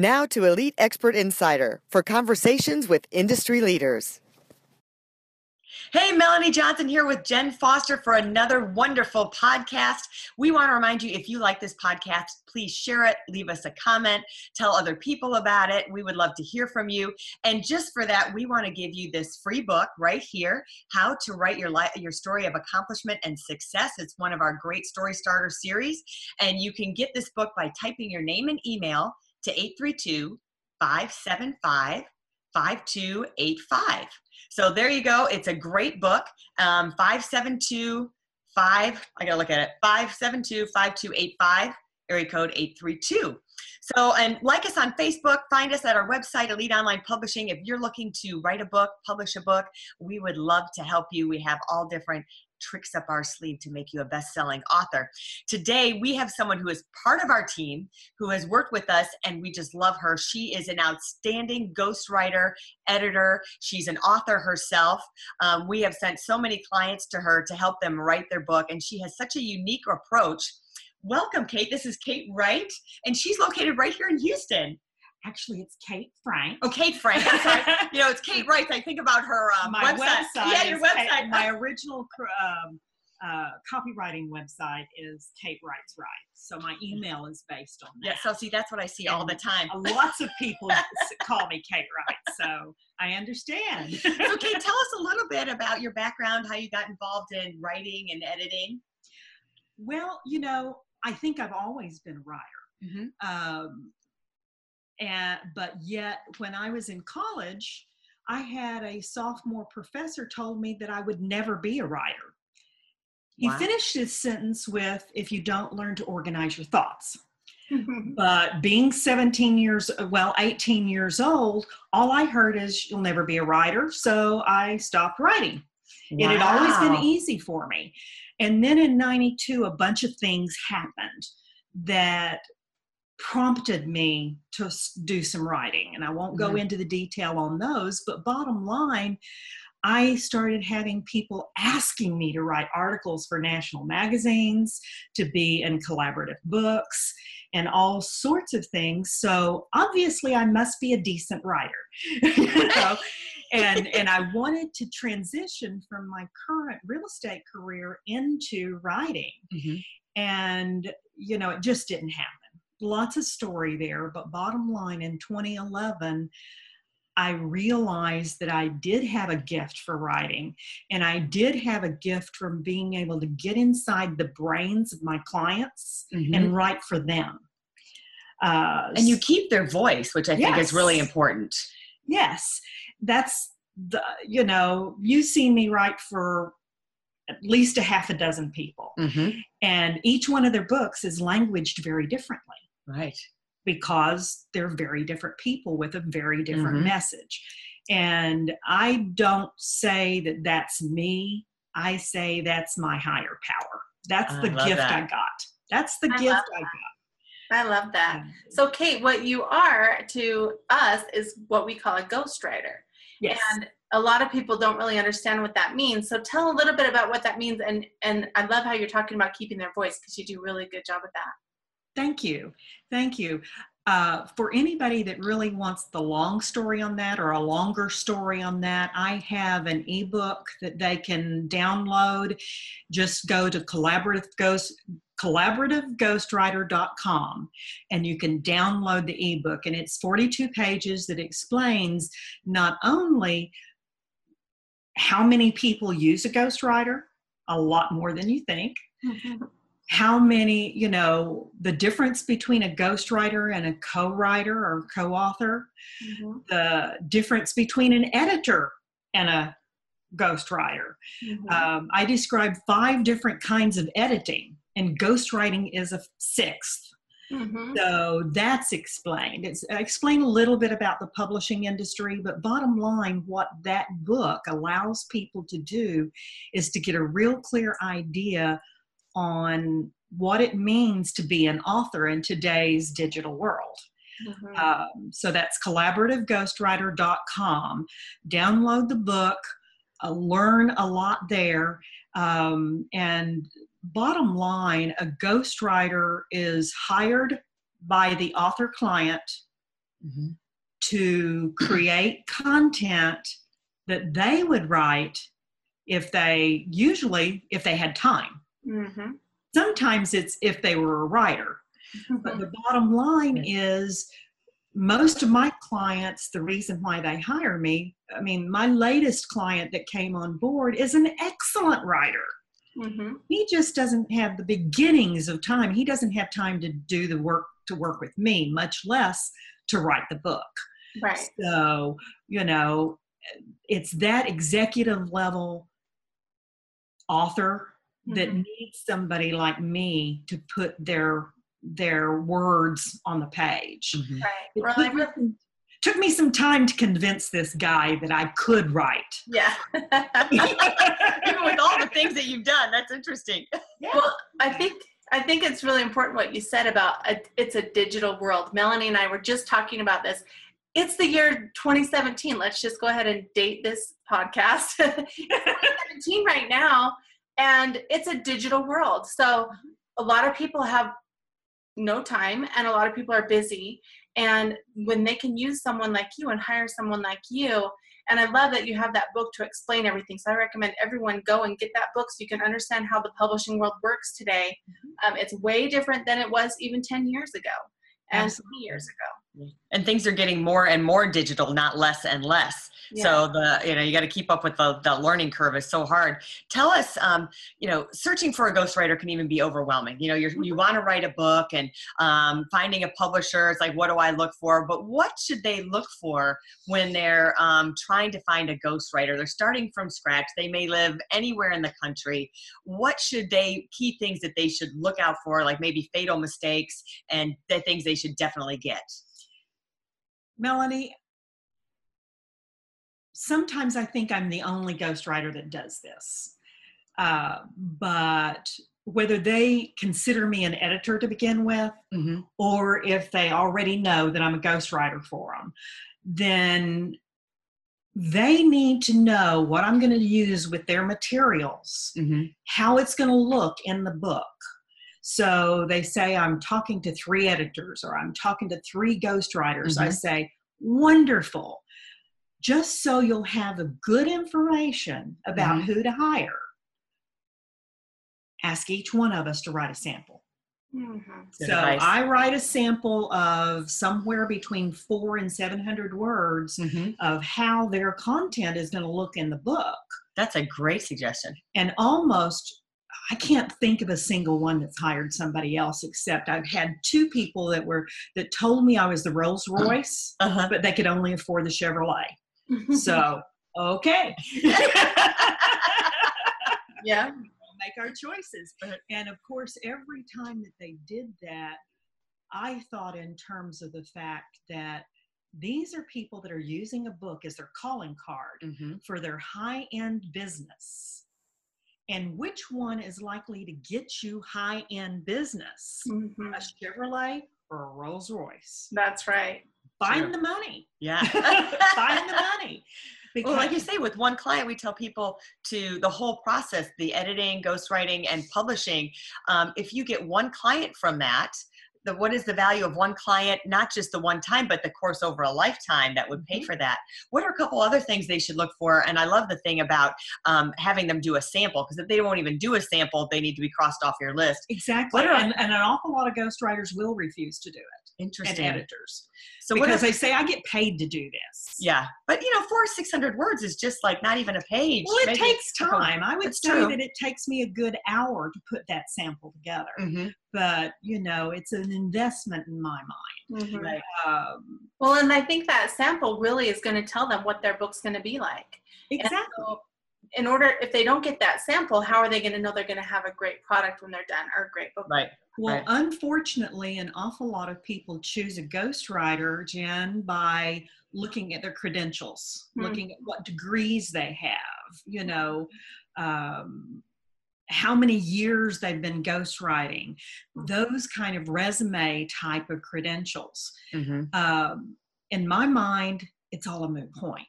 Now to Elite Expert Insider for conversations with industry leaders. Hey, Melanie Johnson here with Jen Foster for another wonderful podcast. We want to remind you if you like this podcast, please share it, leave us a comment, tell other people about it. We would love to hear from you. And just for that, we want to give you this free book right here How to Write Your, Li- your Story of Accomplishment and Success. It's one of our great story starter series. And you can get this book by typing your name and email to 832 575 5285. So there you go. It's a great book. Um, 572 5, I gotta look at it, 572 5285, area code 832. So, and like us on Facebook, find us at our website, Elite Online Publishing. If you're looking to write a book, publish a book, we would love to help you. We have all different tricks up our sleeve to make you a best selling author. Today, we have someone who is part of our team who has worked with us, and we just love her. She is an outstanding ghostwriter, editor. She's an author herself. Um, we have sent so many clients to her to help them write their book, and she has such a unique approach. Welcome, Kate. This is Kate Wright, and she's located right here in Houston. Actually, it's Kate Frank. Oh, Kate Frank. I'm sorry. you know, it's Kate Wright. I think about her um, my website. website. Yeah, your website. My original um, uh, copywriting website is Kate Writes Right. So my email is based on that. Yeah, so see, that's what I see all the time. Lots of people call me Kate Wright, so I understand. so, Kate, tell us a little bit about your background, how you got involved in writing and editing. well, you know, I think I've always been a writer. um, and but yet when i was in college i had a sophomore professor told me that i would never be a writer. He Wow. finished his sentence with if you don't learn to organize your thoughts. But being 17 years well 18 years old all i heard is you'll never be a writer. So i stopped writing. It had always been easy for me. And then in 92, a bunch of things happened that prompted me to do some writing. And I won't go Mhm. into the detail on those, but bottom line, I started having people asking me to write articles for national magazines, to be in collaborative books, and all sorts of things. So obviously, I must be a decent writer. you know? and and I wanted to transition from my current real estate career into writing, Mhm. and you know it just didn't happen. Lots of story there, but bottom line, in 2011. I realized that I did have a gift for writing, and I did have a gift from being able to get inside the brains of my clients Mhm. and write for them. Uh, and you keep their voice, which I think is really important. yes that's the you know you see me write for at least a half a dozen people Mm-hmm. and each one of their books is languaged very differently Right. because they're very different people with a very different Mhm. message and i don't say that that's me i say that's my higher power that's I the gift that. i got that's the I gift love i got I love that. So, Kate, what you are to us is what we call a ghostwriter. yes And a lot of people don't really understand what that means. So, tell a little bit about what that means. And, and I love how you're talking about keeping their voice because you do a really good job with that. Thank you. Thank you. Uh, for anybody that really wants the long story on that or a longer story on that, I have an ebook that they can download. Just go to collaborative ghost collaborativeghostwriter.com and you can download the ebook and it's 42 pages that explains not only how many people use a ghostwriter a lot more than you think how many, you know, the difference between a ghostwriter and a co-writer or co-author, Mhm, the difference between an editor and a ghostwriter. mhm. Um, I describe five different kinds of editing, and ghostwriting is a sixth. Mhm. So that's explained. It's I explain a little bit about the publishing industry, but bottom line, what that book allows people to do is to get a real clear idea on what it means to be an author in today's digital world. Mhm. Um, so that's collaborativeghostwriter.com. Download the book, uh, learn a lot there. Um, and bottom line, a ghostwriter is hired by the author client Mhm. to create content that they would write if they usually if they had time Mhm. sometimes it's if they were a writer but the bottom line is most of my clients the reason why they hire me i mean my latest client that came on board is an excellent writer Mhm. he just doesn't have the beginnings of time he doesn't have time to do the work to work with me much less to write the book Right. so you know it's that executive level author that Mhm. needs somebody like me to put their their words on the page. Mhm. Right. It took, me some, took me some time to convince this guy that I could write. yeah. Even with all the things that you've done, that's interesting. Well, I think I think it's really important what you said about a, it's a digital world. Melanie and I were just talking about this. It's the year 2017. Let's just go ahead and date this podcast. 2017 right now, and it's a digital world. So a lot of people have no time, and a lot of people are busy. And when they can use someone like you and hire someone like you, and I love that you have that book to explain everything. So I recommend everyone go and get that book so you can understand how the publishing world works today. Um, it's way different than it was even 10 years ago and 20 years ago. And things are getting more and more digital, not less and less. So the you know you got to keep up with the the learning curve is so hard. Tell us, um, you know, searching for a ghostwriter can even be overwhelming. You know, you're, you want to write a book and um, finding a publisher. It's like, what do I look for? But what should they look for when they're um, trying to find a ghostwriter? They're starting from scratch. They may live anywhere in the country. What should they key things that they should look out for, like maybe fatal mistakes and the things they should definitely get? Melanie, sometimes I think I'm the only ghostwriter that does this. Uh, but whether they consider me an editor to begin with, Mm-hmm. or if they already know that I'm a ghostwriter for them, then they need to know what I'm going to use with their materials, Mm-hmm. how it's going to look in the book. So they say, I'm talking to three editors or I'm talking to three ghostwriters. I Mhm. say, wonderful. Just so you'll have a good information about Mhm. who to hire, ask each one of us to write a sample. Mhm. So advice. I write a sample of somewhere between four and 700 words Mm-hmm. of how their content is going to look in the book. That's a great suggestion. And almost, I can't think of a single one that's hired somebody else except I've had two people that were that told me I was the Rolls Royce, Uh-huh. but they could only afford the Chevrolet. So, okay. yeah. we'll make our choices. And of course, every time that they did that, I thought in terms of the fact that these are people that are using a book as their calling card Mm-hmm. for their high end business. And which one is likely to get you high end business? Mhm. A Chevrolet or a Rolls Royce? That's right. Find True. the money. Yeah. Find the money. well, like you say, with one client, we tell people to the whole process the editing, ghostwriting, and publishing. Um, if you get one client from that, the, what is the value of one client, not just the one time, but the course over a lifetime that would pay Mhm. for that? What are a couple other things they should look for? And I love the thing about um, having them do a sample because if they won't even do a sample, they need to be crossed off your list. Exactly. Are- and, and an awful lot of ghostwriters will refuse to do it, Interesting. editors. So what because if, they say, I get paid to do this. yeah, but you know, four or six hundred words is just like not even a page. Well, it Maybe- takes time. I would say true. that it takes me a good hour to put that sample together. Mhm. But, you know, it's an investment in my mind. Mhm. Right. Um, Well, and I think that sample really is going to tell them what their book's going to be like. Exactly. so in order if they don't get that sample how are they going to know they're going to have a great product when they're done or a great book right Well, Right. unfortunately, an awful lot of people choose a ghostwriter, Jen, by looking at their credentials, Hmm. looking at what degrees they have, you know, um, how many years they've been ghostwriting, those kind of resume type of credentials. hmm Um, in my mind, it's all a moot point.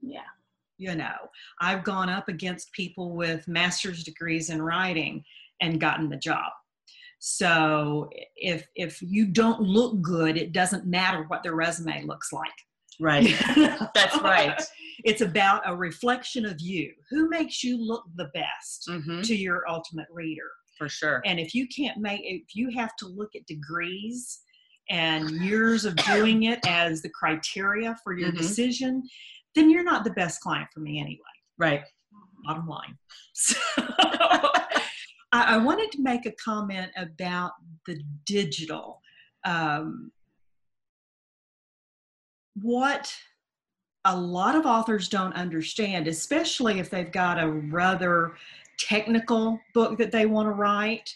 Yeah. You know i've gone up against people with master's degrees in writing and gotten the job. So if if you don't look good it doesn't matter what their resume looks like right. That's right. It's about a reflection of you. Who makes you look the best hmm to your ultimate reader? For sure. And if you can't make if you have to look at degrees and years of doing it as the criteria for your Mhm. decision then you're not the best client for me anyway. Right. Bottom line. So, I, I wanted to make a comment about the digital. Um, what a lot of authors don't understand, especially if they've got a rather technical book that they want to write,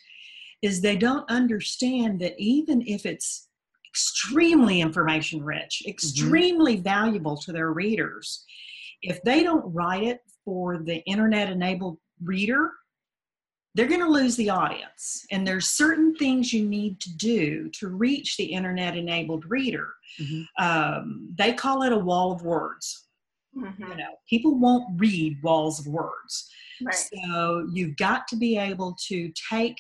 is they don't understand that even if it's extremely information rich, mm-hmm. extremely valuable to their readers, if they don't write it for the internet enabled reader, they're going to lose the audience. And there's certain things you need to do to reach the internet enabled reader. Mhm. Um, they call it a wall of words. Mhm. You know, people won't read walls of words. right So you've got to be able to take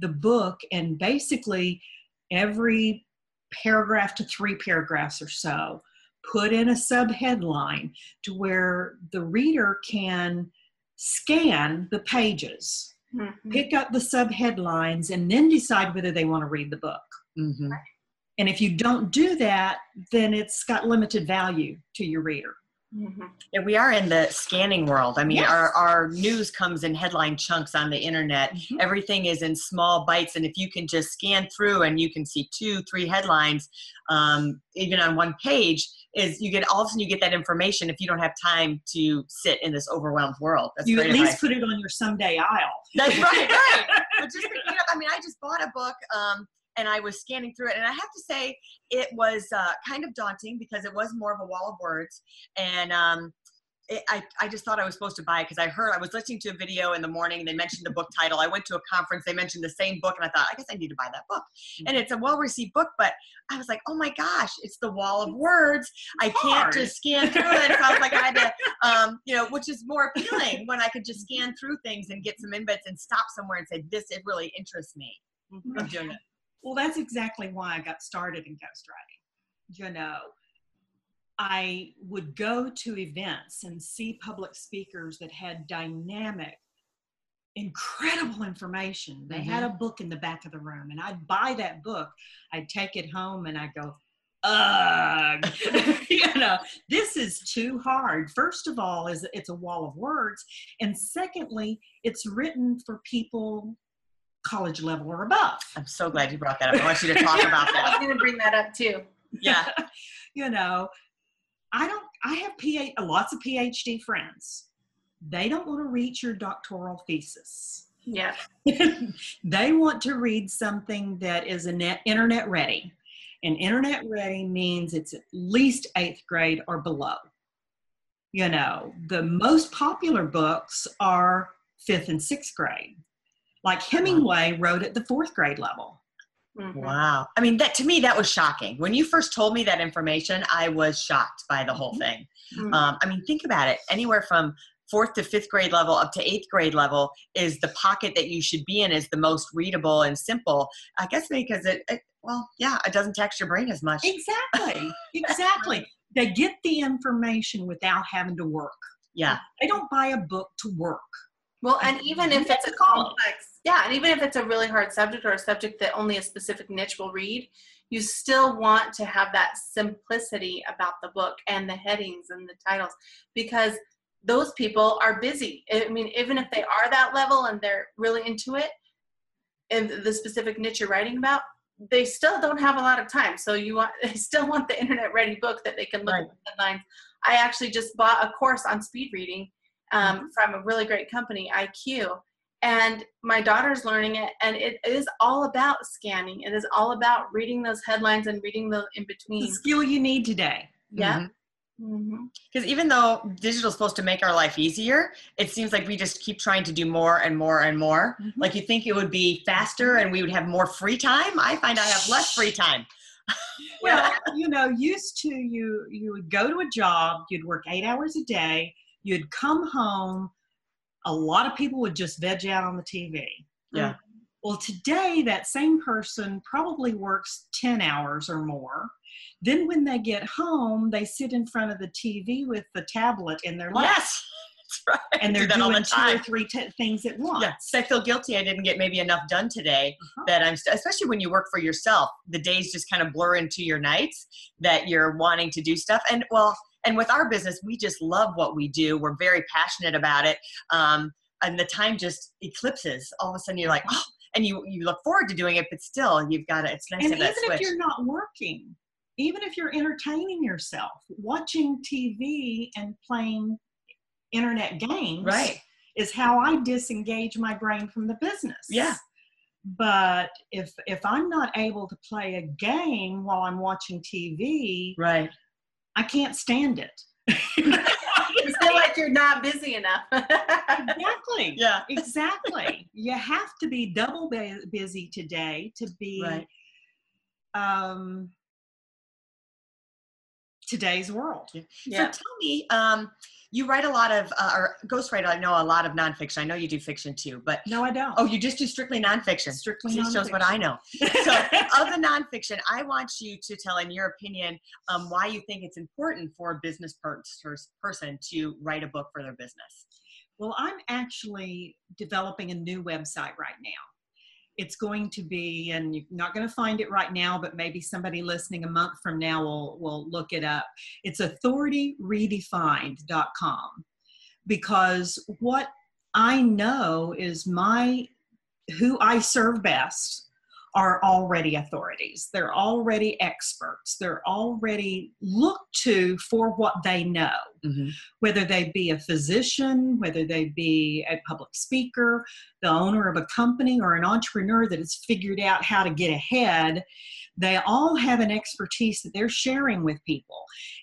the book and basically every paragraph to three paragraphs or so put in a sub headline to where the reader can scan the pages, Mhm. pick up the subheadlines, and then decide whether they want to read the book. hmm And if you don't do that, then it's got limited value to your reader. Mhm. Yeah, we are in the scanning world. I mean, Yes. our, our news comes in headline chunks on the internet. Mhm. Everything is in small bites, and if you can just scan through and you can see two, three headlines, um, even on one page, is you get all of a sudden you get that information if you don't have time to sit in this overwhelmed world. That's You at least advice. put it on your someday aisle. That's right, right. But just picking up. I mean, I just bought a book um, and I was scanning through it, and I have to say it was uh, kind of daunting because it was more of a wall of words, and um, it, I I just thought I was supposed to buy it because I heard I was listening to a video in the morning. And they mentioned the book title. I went to a conference. They mentioned the same book, and I thought I guess I need to buy that book. And it's a well received book, but I was like, oh my gosh, it's the wall of words. I can't just scan through it. So I was like, I had to, um, you know, which is more appealing when I could just scan through things and get some inbits and stop somewhere and say, this it really interests me. I'm doing it. Well, that's exactly why I got started in ghostwriting. You know, I would go to events and see public speakers that had dynamic, incredible information. They had mm-hmm. a book in the back of the room, and I'd buy that book. I'd take it home and I'd go, ugh, you know, this is too hard. First of all, is it's a wall of words, and secondly, it's written for people college level or above. I'm so glad you brought that up. I want you to talk about that. I was going to bring that up too. Yeah. you know, I don't. I have PhD, uh, lots of PhD friends. They don't want to read your doctoral thesis. Yeah. they want to read something that is a net, internet ready, and internet ready means it's at least eighth grade or below. You know, the most popular books are fifth and sixth grade. Like Hemingway wrote at the fourth grade level. Mhm. Wow. I mean, that to me, that was shocking. When you first told me that information, I was shocked by the whole thing. Mhm. Um, I mean, think about it. Anywhere from fourth to fifth grade level up to eighth grade level is the pocket that you should be in is the most readable and simple. I guess because it, it well, yeah, it doesn't tax your brain as much. Exactly. Exactly. they get the information without having to work. Yeah. They don't buy a book to work. Well, and even if it's a complex, yeah, and even if it's a really hard subject or a subject that only a specific niche will read, you still want to have that simplicity about the book and the headings and the titles because those people are busy. I mean, even if they are that level and they're really into it and the specific niche you're writing about, they still don't have a lot of time. So you want they still want the internet ready book that they can look Right. at the headlines. I actually just bought a course on speed reading um, from a really great company, IQ. And my daughter's learning it, and it is all about scanning. It is all about reading those headlines and reading the in between. The skill you need today. Yeah. Mhm. hmm Because even though digital is supposed to make our life easier, it seems like we just keep trying to do more and more and more. Mhm. Like you think it would be faster and we would have more free time. I find I have less free time. Well, you know, used to you you would go to a job, you'd work eight hours a day, you'd come home. A lot of people would just veg out on the TV. Yeah. Well, today that same person probably works 10 hours or more. Then when they get home, they sit in front of the TV with the tablet in their lap. Yes, right. And they're all doing the two or three t- things at once. Yes, I feel guilty. I didn't get maybe enough done today. Uh-huh. That I'm, st- especially when you work for yourself, the days just kind of blur into your nights. That you're wanting to do stuff, and well, and with our business, we just love what we do. We're very passionate about it, um, and the time just eclipses. All of a sudden, you're like, oh, and you you look forward to doing it, but still, you've got to. It's nice and to even that if you're not working even if you're entertaining yourself watching tv and playing internet games Right. is how i disengage my brain from the business Yeah. but if if i'm not able to play a game while i'm watching tv Right. I can't stand it You feel like you're not busy enough. exactly Yeah. exactly you have to be double bu- busy today to be Right. um today's world yeah. So tell me, um, you write a lot of, uh, or ghostwriter. I know a lot of nonfiction. I know you do fiction too, but no i don't oh, you just do strictly nonfiction. strictly See, shows what. I know. So, of the nonfiction, I want you to tell, in your opinion, um, why you think it's important for a business per- person to write a book for their business. Well, I'm actually developing a new website right now. It's going to be, and you're not going to find it right now, but maybe somebody listening a month from now will, will look it up. It's authorityredefined.com because what I know is my, who I serve best are already authorities. They're already experts. They're already looked to for what they know mm-hmm. whether they be a physician, whether they be a public speaker, the owner of a company, or an entrepreneur that has figured out how to get ahead, they all have an expertise that they're sharing with people.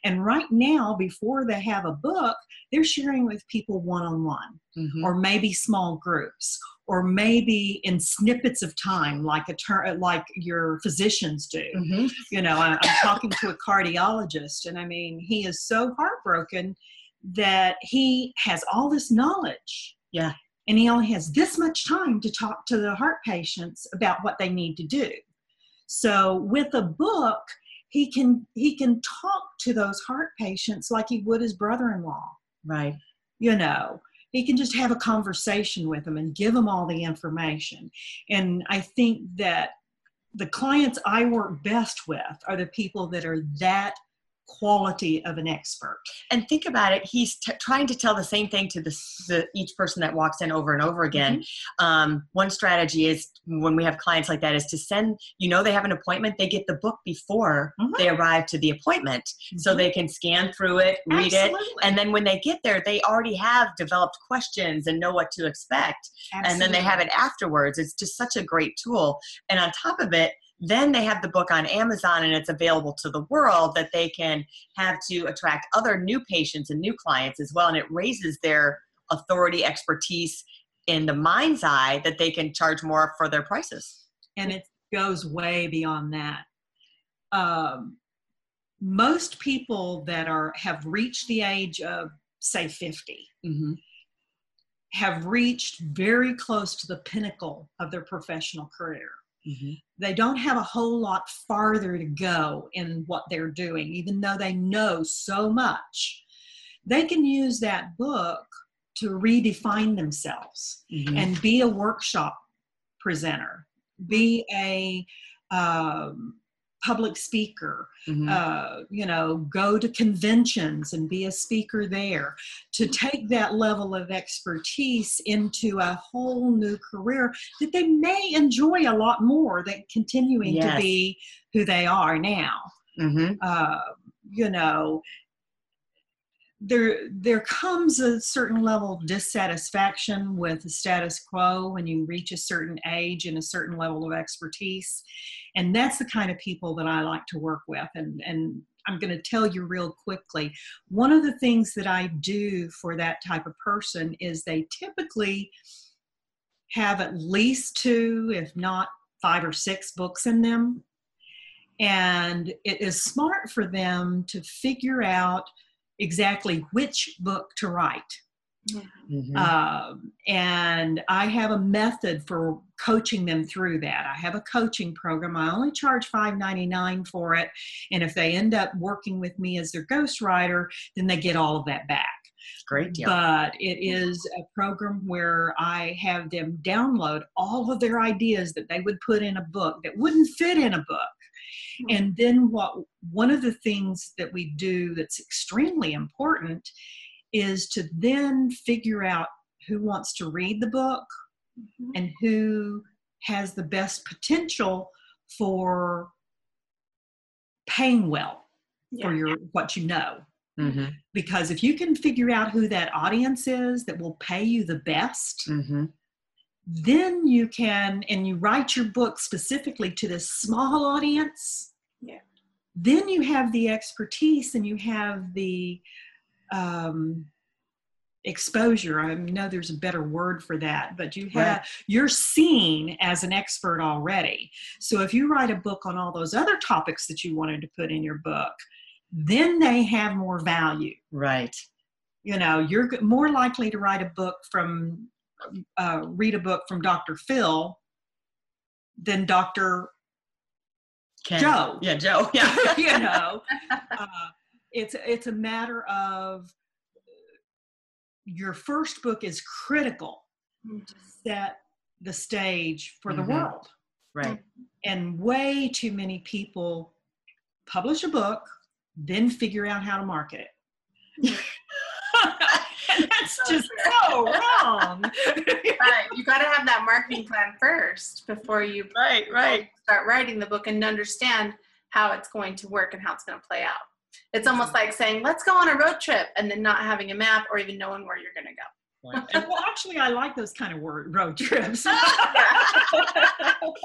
And right now, before they have a book, they're sharing with people one on one, or maybe small groups, or maybe in snippets of time, like a ter- like your physicians do Mhm. you know I, i'm talking to a cardiologist and i mean he is so heartbroken that he has all this knowledge Yeah. and he only has this much time to talk to the heart patients about what they need to do so with a book he can he can talk to those heart patients like he would his brother-in-law Right. you know he can just have a conversation with them and give them all the information and i think that the clients i work best with are the people that are that quality of an expert And think about it. He's t- trying to tell the same thing to the, the each person that walks in over and over again. Um, one strategy is when we have clients like that is to send. You know, they have an appointment. They get the book before Mhm. they arrive to the appointment, so Mhm. they can scan through it, read it, and then when they get there, they already have developed questions and know what to expect. And then they have it afterwards. It's just such a great tool. And on top of it, then they have the book on Amazon and it's available to the world that they can have to attract other new patients and new clients as well. And it raises their authority expertise in the mind's eye that they can charge more for their prices. and it goes way beyond that. Um, most people that are have reached the age of say 50 Mm-hmm. have reached very close to the pinnacle of their professional career. Mm-hmm. They don't have a whole lot farther to go in what they're doing, even though they know so much. They can use that book to redefine themselves Mm-hmm. and be a workshop presenter, be a um, public speaker, Mm-hmm. uh, you know, go to conventions and be a speaker there. To take that level of expertise into a whole new career that they may enjoy a lot more than continuing Yes. to be who they are now. mm-hmm. Uh, you know, there there comes a certain level of dissatisfaction with the status quo when you reach a certain age and a certain level of expertise. And that's the kind of people that i like to work with. And and i'm going to tell you real quickly one of the things that i do for that type of person is they typically have at least two if not five or six books in them. And it is smart for them to figure out exactly which book to write. Mm-hmm. Um, and I have a method for coaching them through that. I have a coaching program. I only charge $5.99 for it. And if they end up working with me as their ghostwriter, then they get all of that back. Great deal. But it is a program where I have them download all of their ideas that they would put in a book that wouldn't fit in a book. And then what one of the things that we do that's extremely important is to then figure out who wants to read the book mm-hmm. and who has the best potential for paying well yeah. for your what you know. Mm-hmm. Because if you can figure out who that audience is that will pay you the best, mm-hmm then you can and you write your book specifically to this small audience. Yeah. Then you have the expertise and you have the um, exposure. I know there's a better word for that but you have right. you're seen as an expert already. So if you write a book on all those other topics that you wanted to put in your book then they have more value. Right. You know you're more likely to write a book from uh, read a book from Dr. Phil than Dr. Ken. Joe. Yeah, Joe. Yeah, you know, uh, it's it's a matter of your first book is critical mm-hmm. to set the stage for mm-hmm. the world. Right. And way too many people publish a book, then figure out how to market it. that's so just so wrong. right. You got to have that marketing plan first before you right, right. start writing the book and understand how it's going to work and how it's going to play out. It's almost mm-hmm. like saying, let's go on a road trip and then not having a map or even knowing where you're going to go. And, well, actually, I like those kind of word, road trips. well,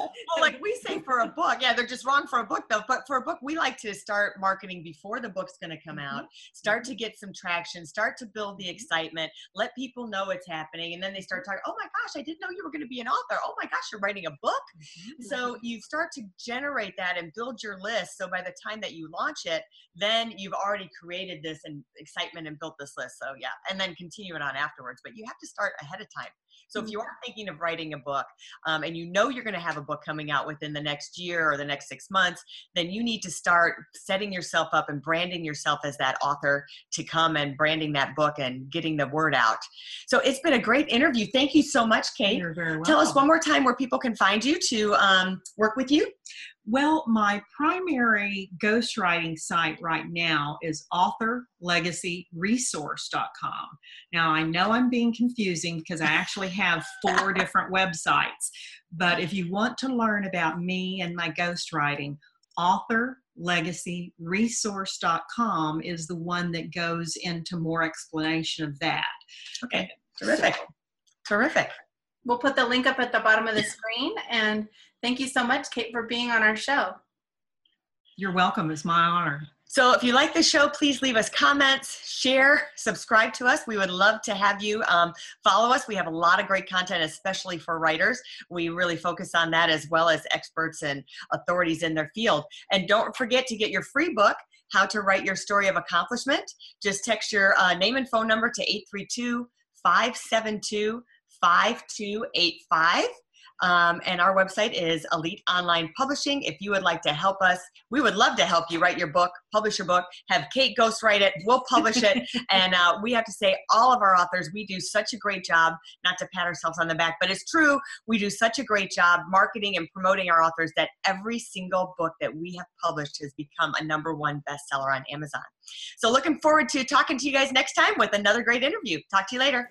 like we say for a book, yeah, they're just wrong for a book though. But for a book, we like to start marketing before the book's going to come mm-hmm. out, start to get some traction, start to build the excitement, let people know it's happening, and then they start talking. Oh my gosh, I didn't know you were going to be an author. Oh my gosh, you're writing a book. Mm-hmm. So you start to generate that and build your list. So by the time that you launch it, then you've already created this and excitement and built this list. So yeah, and then continue it on afterwards. But but you have to start ahead of time. So if mm-hmm. you are thinking of writing a book um, and you know you're going to have a book coming out within the next year or the next six months, then you need to start setting yourself up and branding yourself as that author to come and branding that book and getting the word out. So it's been a great interview. Thank you so much, Kate. You're very welcome. Tell us one more time where people can find you to um, work with you. Well, my primary ghostwriting site right now is authorlegacyresource.com. Now, I know I'm being confusing because I actually have four different websites, but if you want to learn about me and my ghostwriting, authorlegacyresource.com is the one that goes into more explanation of that. Okay, terrific. So, terrific. We'll put the link up at the bottom of the screen and Thank you so much, Kate, for being on our show. You're welcome. It's my honor. So if you like the show, please leave us comments, share, subscribe to us. We would love to have you um, follow us. We have a lot of great content, especially for writers. We really focus on that as well as experts and authorities in their field. And don't forget to get your free book, How to Write Your Story of Accomplishment. Just text your uh, name and phone number to 832 572 5285. Um, and our website is Elite Online Publishing. If you would like to help us, we would love to help you write your book, publish your book, have Kate ghostwrite it, we'll publish it. and uh, we have to say, all of our authors, we do such a great job, not to pat ourselves on the back, but it's true. We do such a great job marketing and promoting our authors that every single book that we have published has become a number one bestseller on Amazon. So, looking forward to talking to you guys next time with another great interview. Talk to you later.